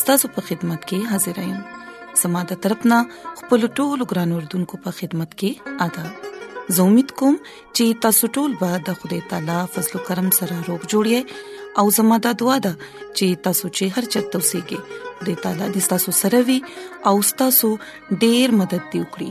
ستاسو په خدمت کې حاضر یم سماده ترپنه خپل ټولو ګران اردوونکو په خدمت کې آداب زه امید کوم چې تاسو ټول به د خدای تعالی فضل او کرم سره روغ جوړی او زموږه دعا ده چې تاسو چې هر چرته اوسئ کې د تعالی د تاسو سره وي او تاسو ډیر مدد دی وکړي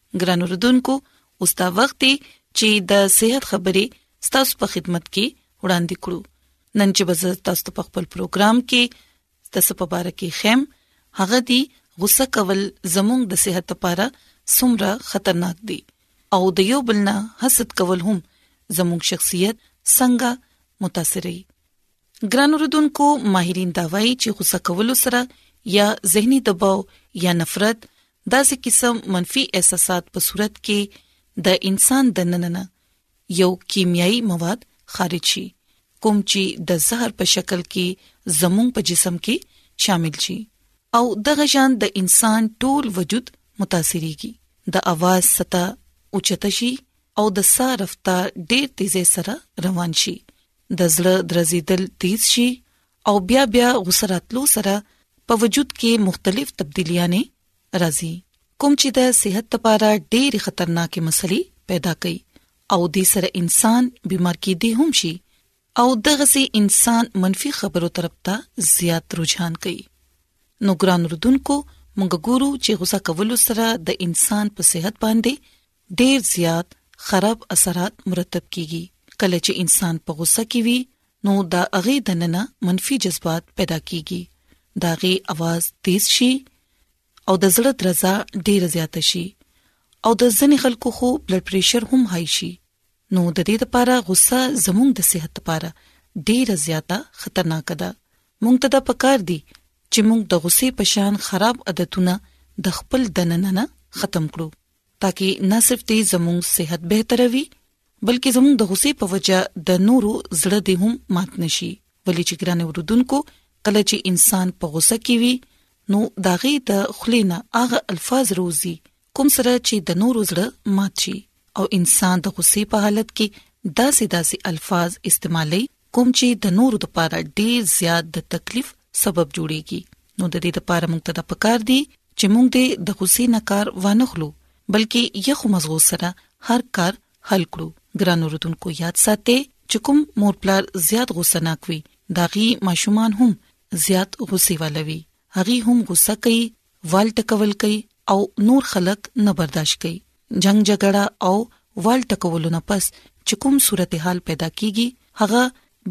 ګران اوردونکو اوس دا وخت دی چې د صحت خبرې ستاسو په خدمت کې وړاندې کړو نن چې بز تاسو په خپل پروګرام کې تاسو په اړه کې خیم هغه دی غوسه کول زموږ د صحت لپاره څومره خطرناک دی او د یو بل نه حسد کول هم زموږ شخصیت څنګه متاثرې ګران اوردونکو ماهرین دا وایي چې غوسه کول سره یا زهنی دباو یا نفرت داسې قسم منفي احساسات په صورت کې د انسان د نننه یو کیمیاوي مواد خارج شي کوم چې د زهر په شکل کې زموږ په جسم کې شامل شي او دغه شان د انسان ټول وجود متاثرېږي د اواز ستا اوچته شي او د ساه رفتار ډېر تیزه سره روان شي د زړه درزیدل تیز شي او بیا بیا غوسه راتلو سره په وجود کې مختلف تبدیلیاں راځي کوم چې د صحت لپاره ډېری خطرناکې مسلې پیدا کوي او د سره انسان بیمار کېدی هم شي او دغه سي انسان منفي خبرو طرف ته زیات رجحان کوي نو ګران رودونکو مونږ ګورو چې غوسه کول سره د انسان په صحت باندې ډیر زیات خراب اثرات مرتب کیږي کله چې انسان په غوسه کې وي نو دا هغه د ننه منفي جذبات پیدا کیږي دا غي आवाज تیز شي او د زړه درزا ډیره زیاته شي او د ځنې خلکو خو بلډ پريشر هم های شي نو د دې لپاره غوسه زموږ د صحت لپاره ډیره زیاته خطرناک ده مونږ ته دا پکار دي چې مونږ د غصې پشان خراب عادتونه د خپل دننه نه ختم کړو تاکي نه صرف دې زموږ صحت بهتروي بلکې زموږ د غصې په وجه د نورو زړه دې هم مات نشي ولې چې ګران اوردونکو کله چې انسان په غصه کې وي نو داغه د خلینا هغه الفاظ روزي کوم سره چې د نورو زړه مات شي او انسان د غصې په حالت کې داسې داسې الفاظ استعمالي کوم چې د نورو لپاره ډیر زیات د تکلیف سبب جوړيږي نو د دې لپاره موږ ته د پکار دی چې موږ دې د غصې نه کار وانه خلو بلکې یو مزغو سره هر کار حل کړو ګران اوردونکو یاد ساتئ چې کوم مور پلار زیات غصه ناکوي داغي ماشومان هم زیات غصه والوي هغه هم غوسه کوي وال ټکول کوي او نور خلک نه برداشت کوي جنگ جګړه او وال ټکولو نه پس چې کوم صورتحال پیدا کیږي هغه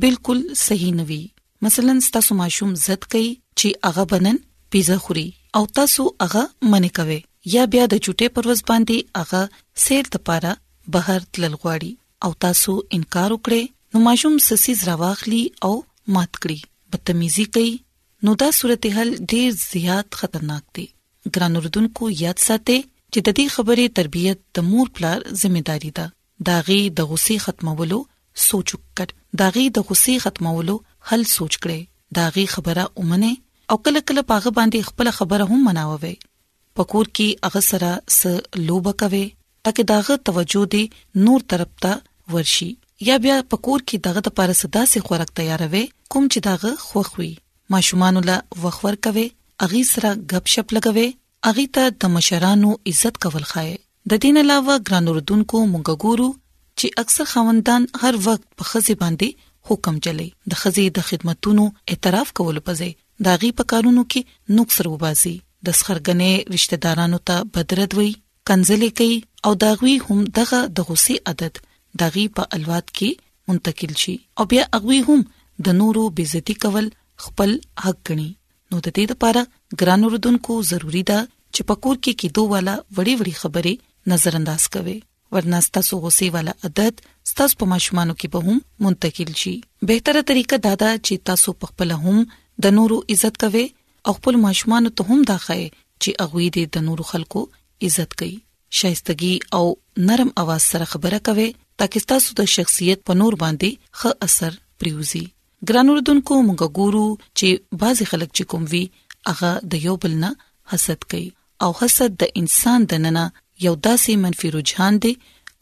بالکل صحیح نه وي مثلا تاسو ماشوم زد کوي چې هغه بنن پیزا خوري او تاسو هغه منې کوي یا بیا د چټې پروز باندې هغه سیر د پاره بهر تلل غواړي او تاسو انکار وکړي نو ماشوم سسیز راواخلي او مات کړي بدتمیزي کوي نو دا صورتحال ډیر زیات خطرناک دی ګران اردوونکو یاد ساتئ چې د دې خبرې تربیت د مور پلار ځمېداري ده داغي د غصې ختمولو سوچ وکړ داغي د غصې ختمولو حل سوچ کړي داغي خبره اومنه او کله کله پاغه باندې خپل خبره هم مناووي په کور کې هغه سره س لوبه کوي ترڅو داغه توجه دې نور طرف ته ورشي یا بیا په کور کې دغه د پاره صدا سي خوراک تیاروي کوم چې داغه خوخوي ماشومان له وخور کوي اغي سره غب شپ لګوي اغي ته د مشرانو عزت کول خای د دین علاوه ګران اردوونکو مونږ ګورو چې اکثر خوندان هر وخت په خزي باندې حکم چلی د خزي د خدماتونو اعتراف کول پځي دا غي په کارونو کې نوک سر وباسي د سخرګنې رشتہ دارانو ته بدرد وي کنزلې کوي او داغوي هم دغه د غصي عادت داغي په الواد کې منتقل شي او بیا اغوي هم د نورو بیزتی کول خپل حق غني نو د دې لپاره ګران اوردونکو ضروری ده چې پکور کې کې دوه والا وړي وړي خبرې نظر انداز کوي ورنه ستاسو غوسه والا عادت ستاسو په ماشومانو کې به هم منتقل شي به تر طریقه دا ده چې تاسو په خپل هم د نورو عزت کوئ او خپل ماشومان ته هم دا خای چې اغوی دې د نورو خلکو عزت کوي شایستګي او نرم اواز سره خبره کوي ترڅو تاسو د شخصیت په نور باندې ښه اثر پریوزي ګران اردوونکو موږ ګورو چې بعضی خلک چې کوم وی هغه د یو بل نه حسد کوي او حسد د انسان د نننه یو داسې منفي رجحان دی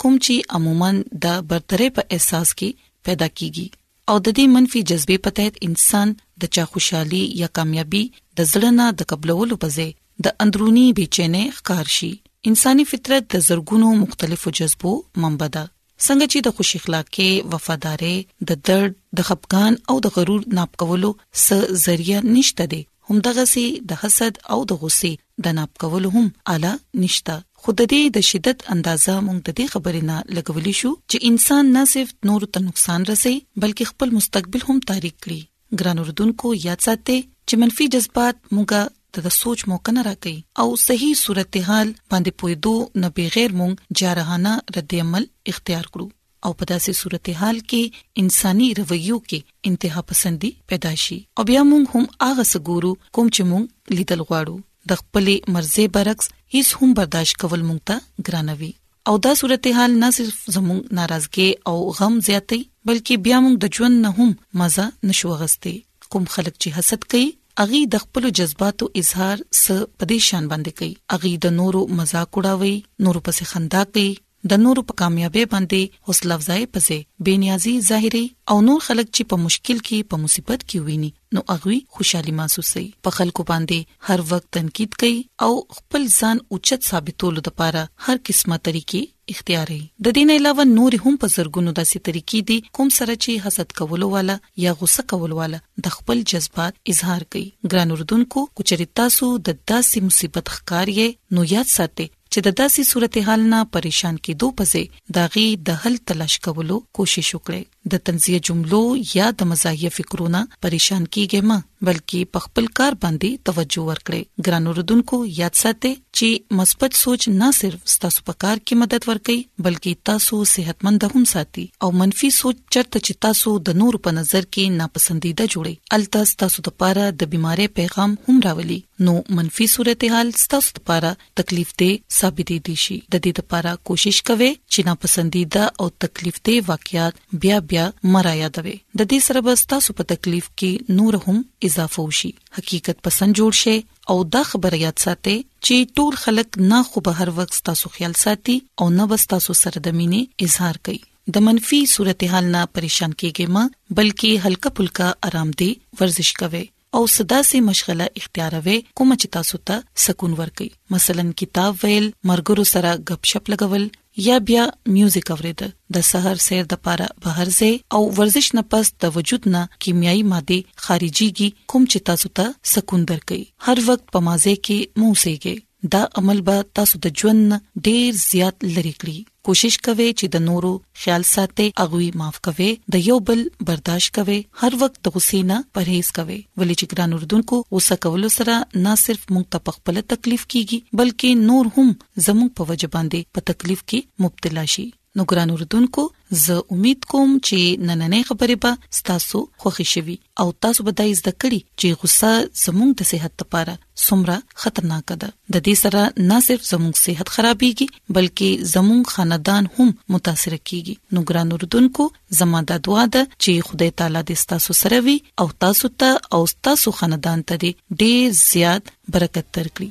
کوم چې عموما د برترۍ په احساس کې پیدا کیږي او د دې منفي جذبې په تحت انسان د چا خوشحالي یا کامیابی د زړه نه د قبلولو په ځای د اندرونی بېچینه ښکار شي انساني فطرت د زرګونو مختلفو جذبو منبع ده څنګه چې د خوش اخلاقې وفادارې د درد د خپګان او د غرور ناپ کولو س ذریعہ نشته دي همدغه سي د حسد او د غصې د ناپ کولو هم اعلی نشته خود د دې د شدت اندازه مونږ د دې خبرې نه لګولې شو چې انسان نه صرف نور ته نقصان رسي بلکې خپل مستقبل هم تاریخ کړي ګران اردوونکو یاد ساتئ چې منفي جذبات موږ ته د سوچ موقع نه راکې او صحیح صورتحال باندې پویدو نه بغیر مونږ جارحانه رد عمل اختیار کړو او په داسې صورتحال کې انساني رویو کې انتها پسندي پیدا شي او بیا مونږ هم هغه سګورو کوم چې مونږ لیدل غواړو د خپل مرزه برعکس هیڅ هم برداشت کول مونږ ته ګرانوي او دا صورتحال نه صرف زموږ ناراضګي او غم زیاتې بلکې بیا موږ د ژوند نه هم مزه نشو غستې کوم خلک چې حسد کوي اغي د خپل جذباتو اظهار س په دې شان باندې کوي اغي د نورو مزاق وړاوي نورو پسې خندا کوي د نورو په کامیابی باندې حوصله افزای پسې بے نیازي ظاهري او نور خلک چې په مشکل کې په مصیبت کې ویني نو اغوي خوشحالي محسوسي په خلکو باندې هر وخت تنقید کوي او خپل ځان اوچت ثابتولو لپاره هر قسمه طریقې اختیاروي د دې نه علاوه نور هم په زرګونو داسې طریقې دي کوم سره چې حسد کولو والا یا غوسه کولو والا د خپل جذبات اظهار کوي ګران اردوونکو کچري تاسو د داسې مصیبت ښکار یې نو یاد ساتئ چې د داسې صورتحال نه پریشان کېدو په ځای د هغې د حل تلاش کولو کوشش وکړئ. د تنزیه جملو یا د مزاحیه فکرونه پریشان کیږئ ما بلکې په خپل کار باندې توجه ورکړئ ګران اوردونکو یاد ساتئ چې مثبت سوچ نه صرف ستاسو په کار کې مدد ورکړي بلکې تاسو صحتمند هم ساتي او منفي سوچ چرته چې تاسو د نور په نظر کې ناپسندیده جوړي الته تاسو لپاره د بيمارۍ پیغام هم راولي نو منفي صورتحال تاسو لپاره تکلیف دې ثابت دي شي د دې لپاره کوشش کوي چې ناپسندیده او تکلیف دې واقعیات بیا بیا مرا یادوي د دې سره به تاسو په تکلیف کې نور هم اضافه وشي حقیقت پسند جوړ شي او دا خبره یاد ساتئ چې ټول خلک نه خو به هر وخت تاسو خیال ساتي او نه بس تاسو سره د مینې اظهار کوي د منفي صورتحال نه پریشان کیږئ مه بلکې هلکه پلکه آرام دې ورزش کوئ او صدا سي مشغله اختیاروي کوم چې تاسو ته سکون ورکړي مثلا کتاب ویل مرګرو سره غپ شپ لګول یا بیا میوزیک اورید د سحر سیر د پاره بهر ځي او ورزش نه پس د وجود نه کیمیاوي ماده خارجيږي کوم چې تاسو ته سکون درکړي هر وخت په مازه کې موسیږي دا عمل به تاسو د ژوند ډیر زیات لری کړی کوشش کوئ چې د نورو خیال ساتي اغوي معاف کوي د یو بل برداشت کوي هر وخت د غصې نه پرهیز کوي ولې چې ګران اردوونکو غصه کول سره نه صرف موږ ته په خپل تکلیف کیږي بلکې نور هم زموږ په وجه باندې په تکلیف کې مبتلا شي نو ګران اوردونکو زه امید کوم چې نننې خبرې به تاسو خوښی شوي او تاسو به دای زده کړی چې غوسه زموږ د صحت لپاره څومره خطرناک ده د دې سره نه صرف زموږ صحت خرابېږي بلکې زموږ خاندان هم متاثر کیږي نو ګران اوردونکو زموږ د دعا ده چې خدای تعالی دې تاسو سره وي او تاسو ته او تاسو خاندان ته دې ډېر زیات برکت درکړي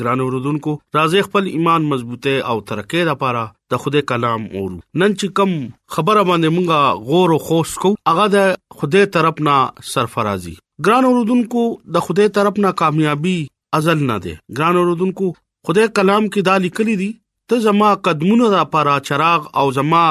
ګران اوردونکو راځي خپل ایمان مضبوطه او ترقه لپاره د خوده کلام اورو نن چې کم خبره باندې مونږه غور او خوش کو هغه د خوده طرف نه سرفرازي ګران اوردونکو د خوده طرف نه کامیابی ازل نه ده ګران اوردونکو خوده کلام کې دا لیکلي دي ته زما قدمونه را پرا چراغ او زما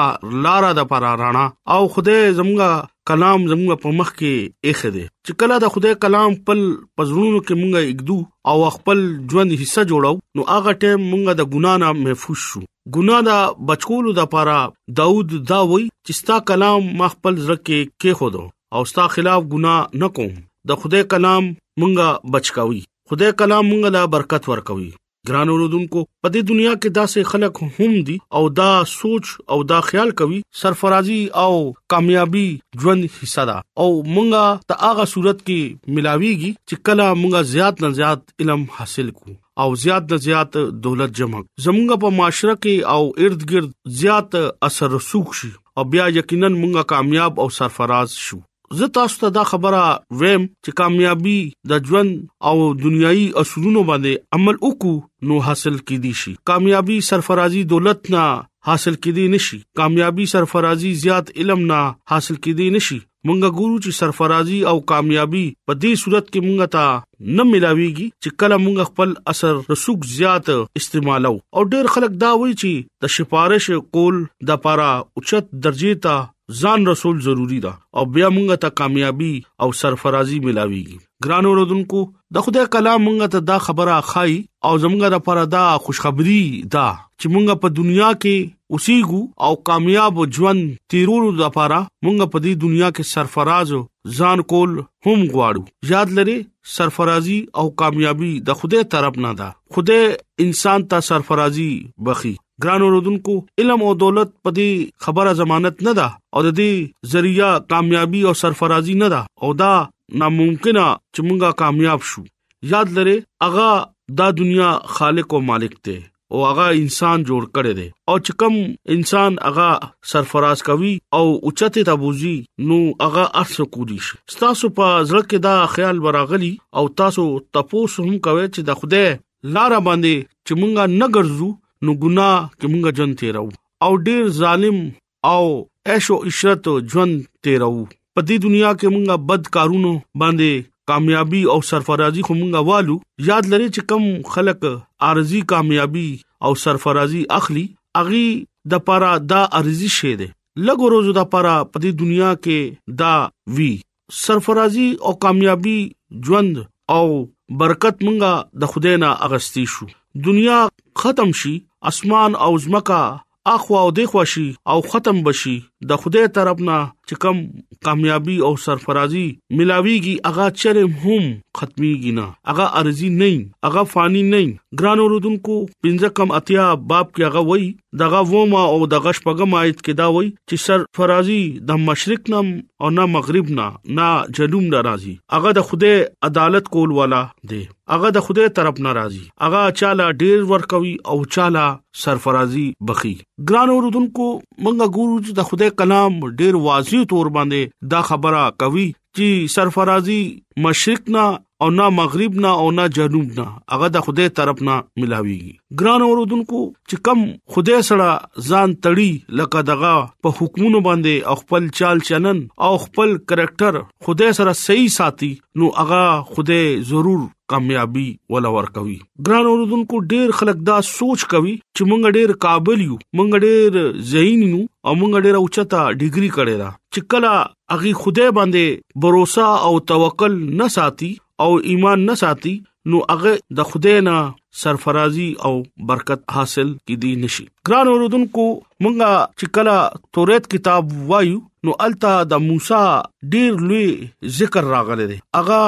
لارا د پرا رانا او خدای زموږه کلام زموږ په مخ کې اخ دي چې کله د خدای کلام خپل پزړونو کې مونږه اګدو او خپل ژوند حصہ جوړو نو هغه ټیم مونږه د ګنا نه محفوظ شو ګنا دا بچولو د پاره داوود دا وای چې ستا کلام ما خپل زړه کې کې خودو او ستا خلاف ګنا نکوم د خدای کلام مونږه بچکاوي خدای کلام مونږه لا برکت ورکوي ګران اوردونکو په دې دنیا کې داسې خلک هم دي او دا سوچ او دا خیال کوي سرفرازي او کامیابی ژوند حصہ ده او مونږه ته هغه صورت کې ملاويږي چې کله مونږه زیات نه زیات علم حاصل کو او زیات نه زیات دولت جمع زمونږه په معاشره کې او ارد گرد زیات اثر رسوخ شي او بیا یقینا مونږه کامیاب او سرفراز شو زه تاسو ته دا خبره ویم چې کامیابی د ژوند او دنیوي اصولونو باندې عمل وکړو نو حاصل کې دي شي کامیابی سرفرازي دولت نه حاصل کې دي نشي کامیابی سرفرازي زیات علم نه حاصل کې دي نشي مونږه ګورو چې سرفرازي او کامیابی په دې صورت کې مونږه تا نه ملاويږي چې کله مونږ خپل اثر رسوک زیات استعمالو او ډېر خلک دا وایي چې د سفارش کول د پاره اوچت درجه ته ځان رسول ضروری ده او بیا موږ ته کامیابی او سرفرازي ملاويږي ګران اوردونکو د خدای کلام موږ ته دا خبره خای او زموږ لپاره دا خوشخبری ده چې موږ په دنیا کې اوسېګو او کامیاب ژوند تیرولو لپاره موږ په دې دنیا کې سرفراز ځان کول هم غواړو یاد لري سرفرازي او کامیابی د خوده طرف نه ده خوده انسان ته سرفرازي بخي ګران اوردونکو علم او دولت په دې خبره ضمانت نه ده او د دې ذریعہ کامیابی او سرفرازي نه ده او دا ناممکنه چې مونږه کامیاب شو یاد لره اغا دا دنیا خالق او مالک ته او هغه انسان جوړ کړي دي او چې کوم انسان هغه سرفراز کوي او اوچته تبوزي نو هغه ارث کولی شي تاسو په ځل کې دا خیال براغلی او تاسو تپوس هم کوي چې د خوده لار باندې چې مونږه نه ګرځو نو ګناه کې مونږه جن تیرو او ډیر ظالم او عیش او عشرت ژوند تیرو په دې دنیا کې مونږه بد کارونو باندې کامیابی او سرفرازي خو مونږه والو یاد لري چې کم خلک ارزي کامیابی او سرفرازي اخلي اغي د پاره دا ارزي شه ده لګو روزو د پاره په دې دنیا کې دا وی سرفرازي او کامیابی ژوند او برکت مونږه د خدای نه اغستی شو دنیا ختم شي اسمان او زمکا اخوا او دخوا شي او ختم بشي د خدای طرف نه چې کم کامیابی او سرفرازي ملاويږي هغه چره هم ختميږي نه هغه ارزي نه هغه فاني نه ګران اوردونکو پنځه کم اتیا باب کې هغه وایي دغه ومه او دغه شپږم آیت کې دا وایي چې سر فرازي د مشرق نه او نه مغرب نه نه جنوب نه راځي هغه د خوده عدالت کول والا دی هغه د خوده طرف نه راځي هغه چاله ډیر ورکوي او چاله سرفرازي بخي ګران اوردونکو منګه ګورو چې د خوده کلام ډیر واضح تور باندې دا خبره کوي چې سرفرازي مشرق نه او نه مغرب نه او نه جنوب نه هغه د خوده طرف نه ملاويږي ګران اوردونکو چې کم خوده سره ځان تړي لکه دغه په حکمونو باندې خپل چال چلن او خپل کریکٹر خوده سره صحیح ساتي نو هغه خوده ضرور کامیابی ولا ور کوي ګران اوردونکو ډیر خلک دا سوچ کوي چې مونږ ډیر قابل یو مونږ ډیر زین یو او مونږ ډیر اوچتا ډیګري کړی را چې کلا هغه خدای باندې باور او توکل نه ساتي او ایمان نه ساتي نو هغه د خدای نه سرفرازي او برکت حاصل کیدی نشي ګران اوردونکو مونږه چې کلا توریت کتاب وایو نو التا د موسی ډیر لوی ذکر راغلی دی اغا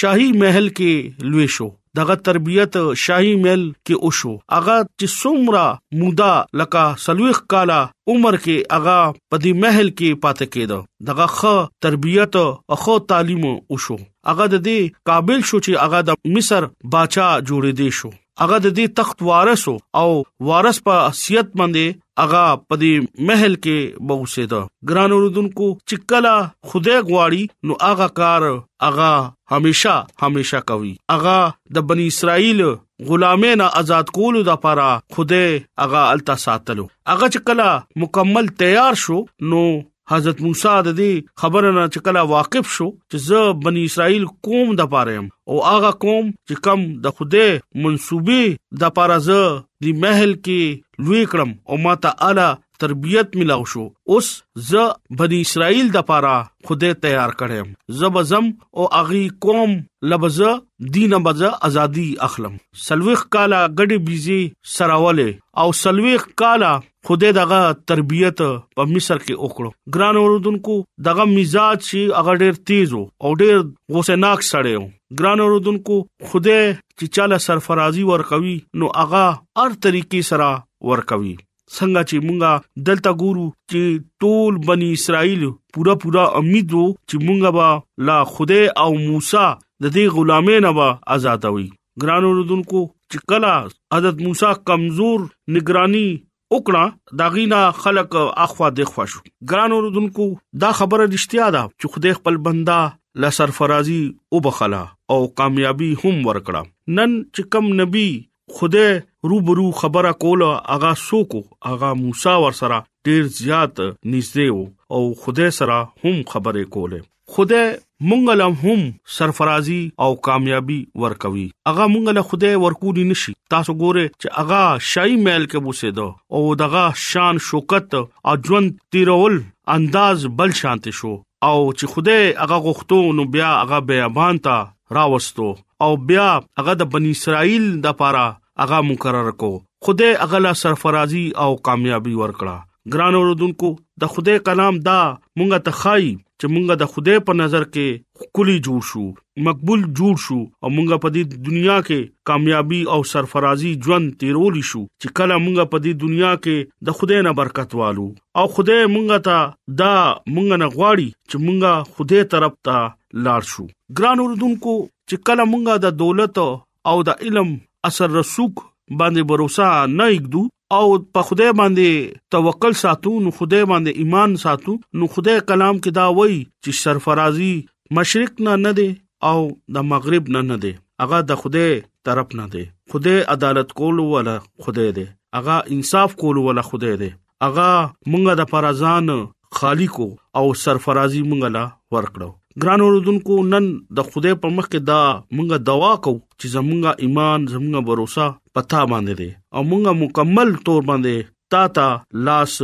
شاهي محل کې لوي شو دغه تربيت شاهي مل کې وشو اغا چې سومرا مودا لکه سلويخ کالا عمر کې اغا په دې محل کې پاتې کېده دغه خ تربيت او خو تعلیم وشو اغا د دې قابل شو چې اغا د مصر بچا جوړې دي شو هغه د دې تخت وارث او وارث په حیثیت باندې هغه په دې محل کې به اوسېده ګران اوردونکو چې کله خدای غواړي نو هغه کار هغه همیشه همیشه کوي هغه د بنی اسرائیل غلامینا آزاد کولو د پاره خدای هغه التا ساتلو هغه چې کله مکمل تیار شو نو حضرت موسی د دې خبره نه چې کله واقف شو چې زه بنی اسرائیل قوم د پاره يم او هغه قوم چې کم د خوده منسوبي د پاره زه دی محل کې لوی کړم او ما ته اعلی تربيت ملاو شو اوس زه بني اسرائيل د پاره خوده تیار کړم زبزم او اغي قوم لبز دین بز ازادي اخلم سلوخ کالا غډي بيزي سراوله او سلوخ کالا خدای دغه تربيت په مصر کې وکړو ګران اوردونکو دغه مزاج شي هغه ډېر تیز او ډېر غوسه ناک سړی و ګران اوردونکو خدای چې چاله سرفرازي ورکوي نو هغه هر طریقې سره ورکوي څنګه چې مونږه دلته ګورو چې ټول بني اسرائیل پورا پورا امید وو چې مونږه با لا خوده او موسی د دې غلامې نه با آزادوي ګران اوردونکو چې کله حضرت موسی کمزور نگرانی وکړه دا غینا خلق اخوا د خوا شو ګران اوردونکو دا خبره رښتیا ده چې خدای خپل بندا لا سرفرازي او بخلا او کامیابی هم ورکړه نن چې کم نبی خدای روبرو خبره کوله اغا سوکو اغا موسی ور سره ډیر زیات نږدې او خدای سره هم خبرې کوله خدای مونږ له هم سرفرازي او کامیابی ورکوي اغه مونږ له خدای ورکوړي نشي تاسو ګوره چې اغه شای میل کې بوسه دو او دغه شان شوکت او ژوند تیرول انداز بل شانت شو او چې خدای اغه غوښتو نو بیا اغه بیابان ته راوستو او بیا اغه د بنی اسرائیل د پاره اغه مقرر کو خدای اغه لا سرفرازي او کامیابی ورکړه ګران اوردونکو د خدای کلام دا مونږه ته خای چې مونږه د خدای په نظر کې خولي جوړ شو مقبول جوړ شو او مونږه په دې دنیا کې کامیابی او سرفرازي ژوند تیرول شو چې کله مونږه په دې دنیا کې د خدای نه برکت والو او خدای مونږه ته دا مونږه نه غواړي چې مونږه خدای طرف ته لاړ شو ګران اوردونکو چې کله مونږه د دولت او د علم اثر رسوک باندې باور نه یګدو او په خدای باندې توکل ساتو نو خدای باندې ایمان ساتو نو خدای کلام کې دا وایي چې سرفرازي مشرق نه نه دي او د مغرب نه نه دي هغه د خدای طرف نه دي خدای عدالت کول ولا خدای دي هغه انصاف کول ولا خدای دي هغه مونږه د پرازان خالی کو او سرفرازي مونږه لا ورکړو ګران اوردونکو نن د خدای په مخ کې دا مونږه دوا کو چې زمونږه ایمان زمونږه باور پتا باندې دي او مونږه مکمل تور باندې تا ته لاس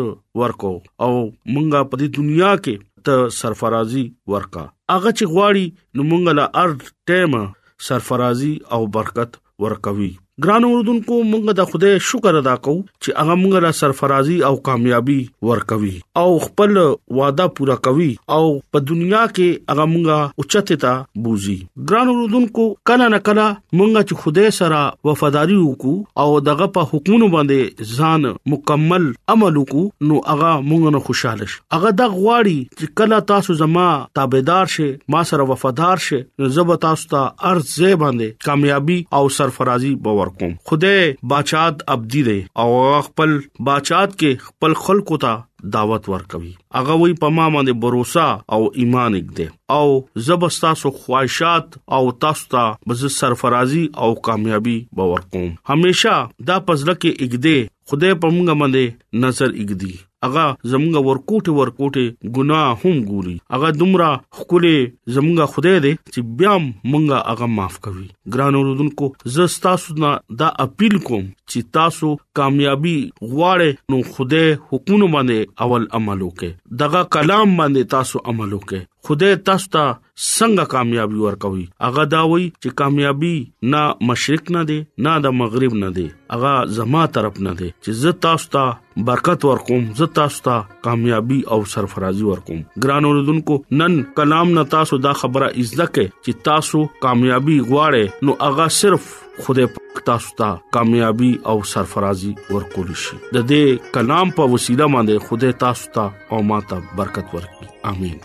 ورکو او مونږه په دې دنیا کې ته سرفرازي ورکا هغه چې غواړي نو مونږه لا ارض ټیمه سرفرازي او برکت ورکوي ګران اوردونکو مونږ د خدای شکر ادا کوو چې هغه مونږ لا سرفرازي او کامیابی ورکوي او خپل وعده پوره کوي او په دنیا کې هغه مونږ اوچته تا بوزي ګران اوردونکو کله نه کله مونږ چې خدای سره وفاداری وکړو او دغه په حکمونو باندې ځان مکمل عمل وکړو نو هغه مونږ نه خوشاله شي هغه د غواړي چې کله تاسو زما تابعدار شئ ما سره وفادار شئ نو زه به تاسو ته ارز زې باندې کامیابی او سرفرازي باور کوم خدای بچات ابدی دی او خپل بچات کې خپل خلکو ته دعوت ورکوي هغه وي په ما باندې باور او ایمان کړي او زبستا سو خواهشات او تاسو ته بز سرفرازي او کامیابی باور کوم همیشه دا پزله کې اګدي خدای په موږ باندې نظر اګدي هغه زمونږ ورکوټه ورکوټه ګناه هم ګوري هغه دومره خکلې زمونږ خدای دی چې بیا مونږه هغه معاف کوي ګران اوردونکو زه تاسو نه دا اپیل کوم چې تاسو کامیابی غواړئ نو خدای حکم باندې اول عمل وکړئ دغه کلام باندې تاسو عمل وکړئ خدای تاسو ته څنګه کامیابی ورکوي هغه دا وایي چې کامیابی نه مشرق نه دی نه د مغرب نه دی هغه زما طرف نه دی چې زه تاسو ته برکت ورکوم زه تاسو ته کامیابی او سرفرازي ورکوم ګران اوردونکو نن کلام نه تاسو دا خبره عزت کې چې تاسو کامیابی غواړئ نو هغه صرف خدای پاک تاسو ته کامیابی او سرفرازي ورکول شي د دې کلام په وسیله باندې خدای تاسو ته او ماته برکت ورکړي امين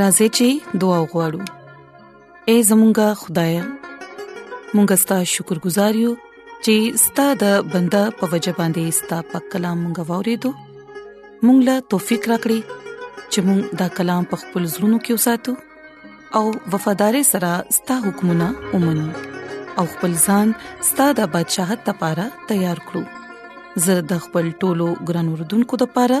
راځي چې دعا وغوړو اے زمونږ خدای مونږ ستاسو شکر گزار یو چې ستاسو د بندا په وجه باندې ستاسو په کلام غوورې دو مونږ لا توفيق راکړي چې مونږ دا کلام په خپل زړونو کې وساتو او وفادار سره ستاسو حکمونه ومنو او خپل ځان ستاسو د بدشاهت لپاره تیار کړو زه د خپل ټولو ګران وردونکو لپاره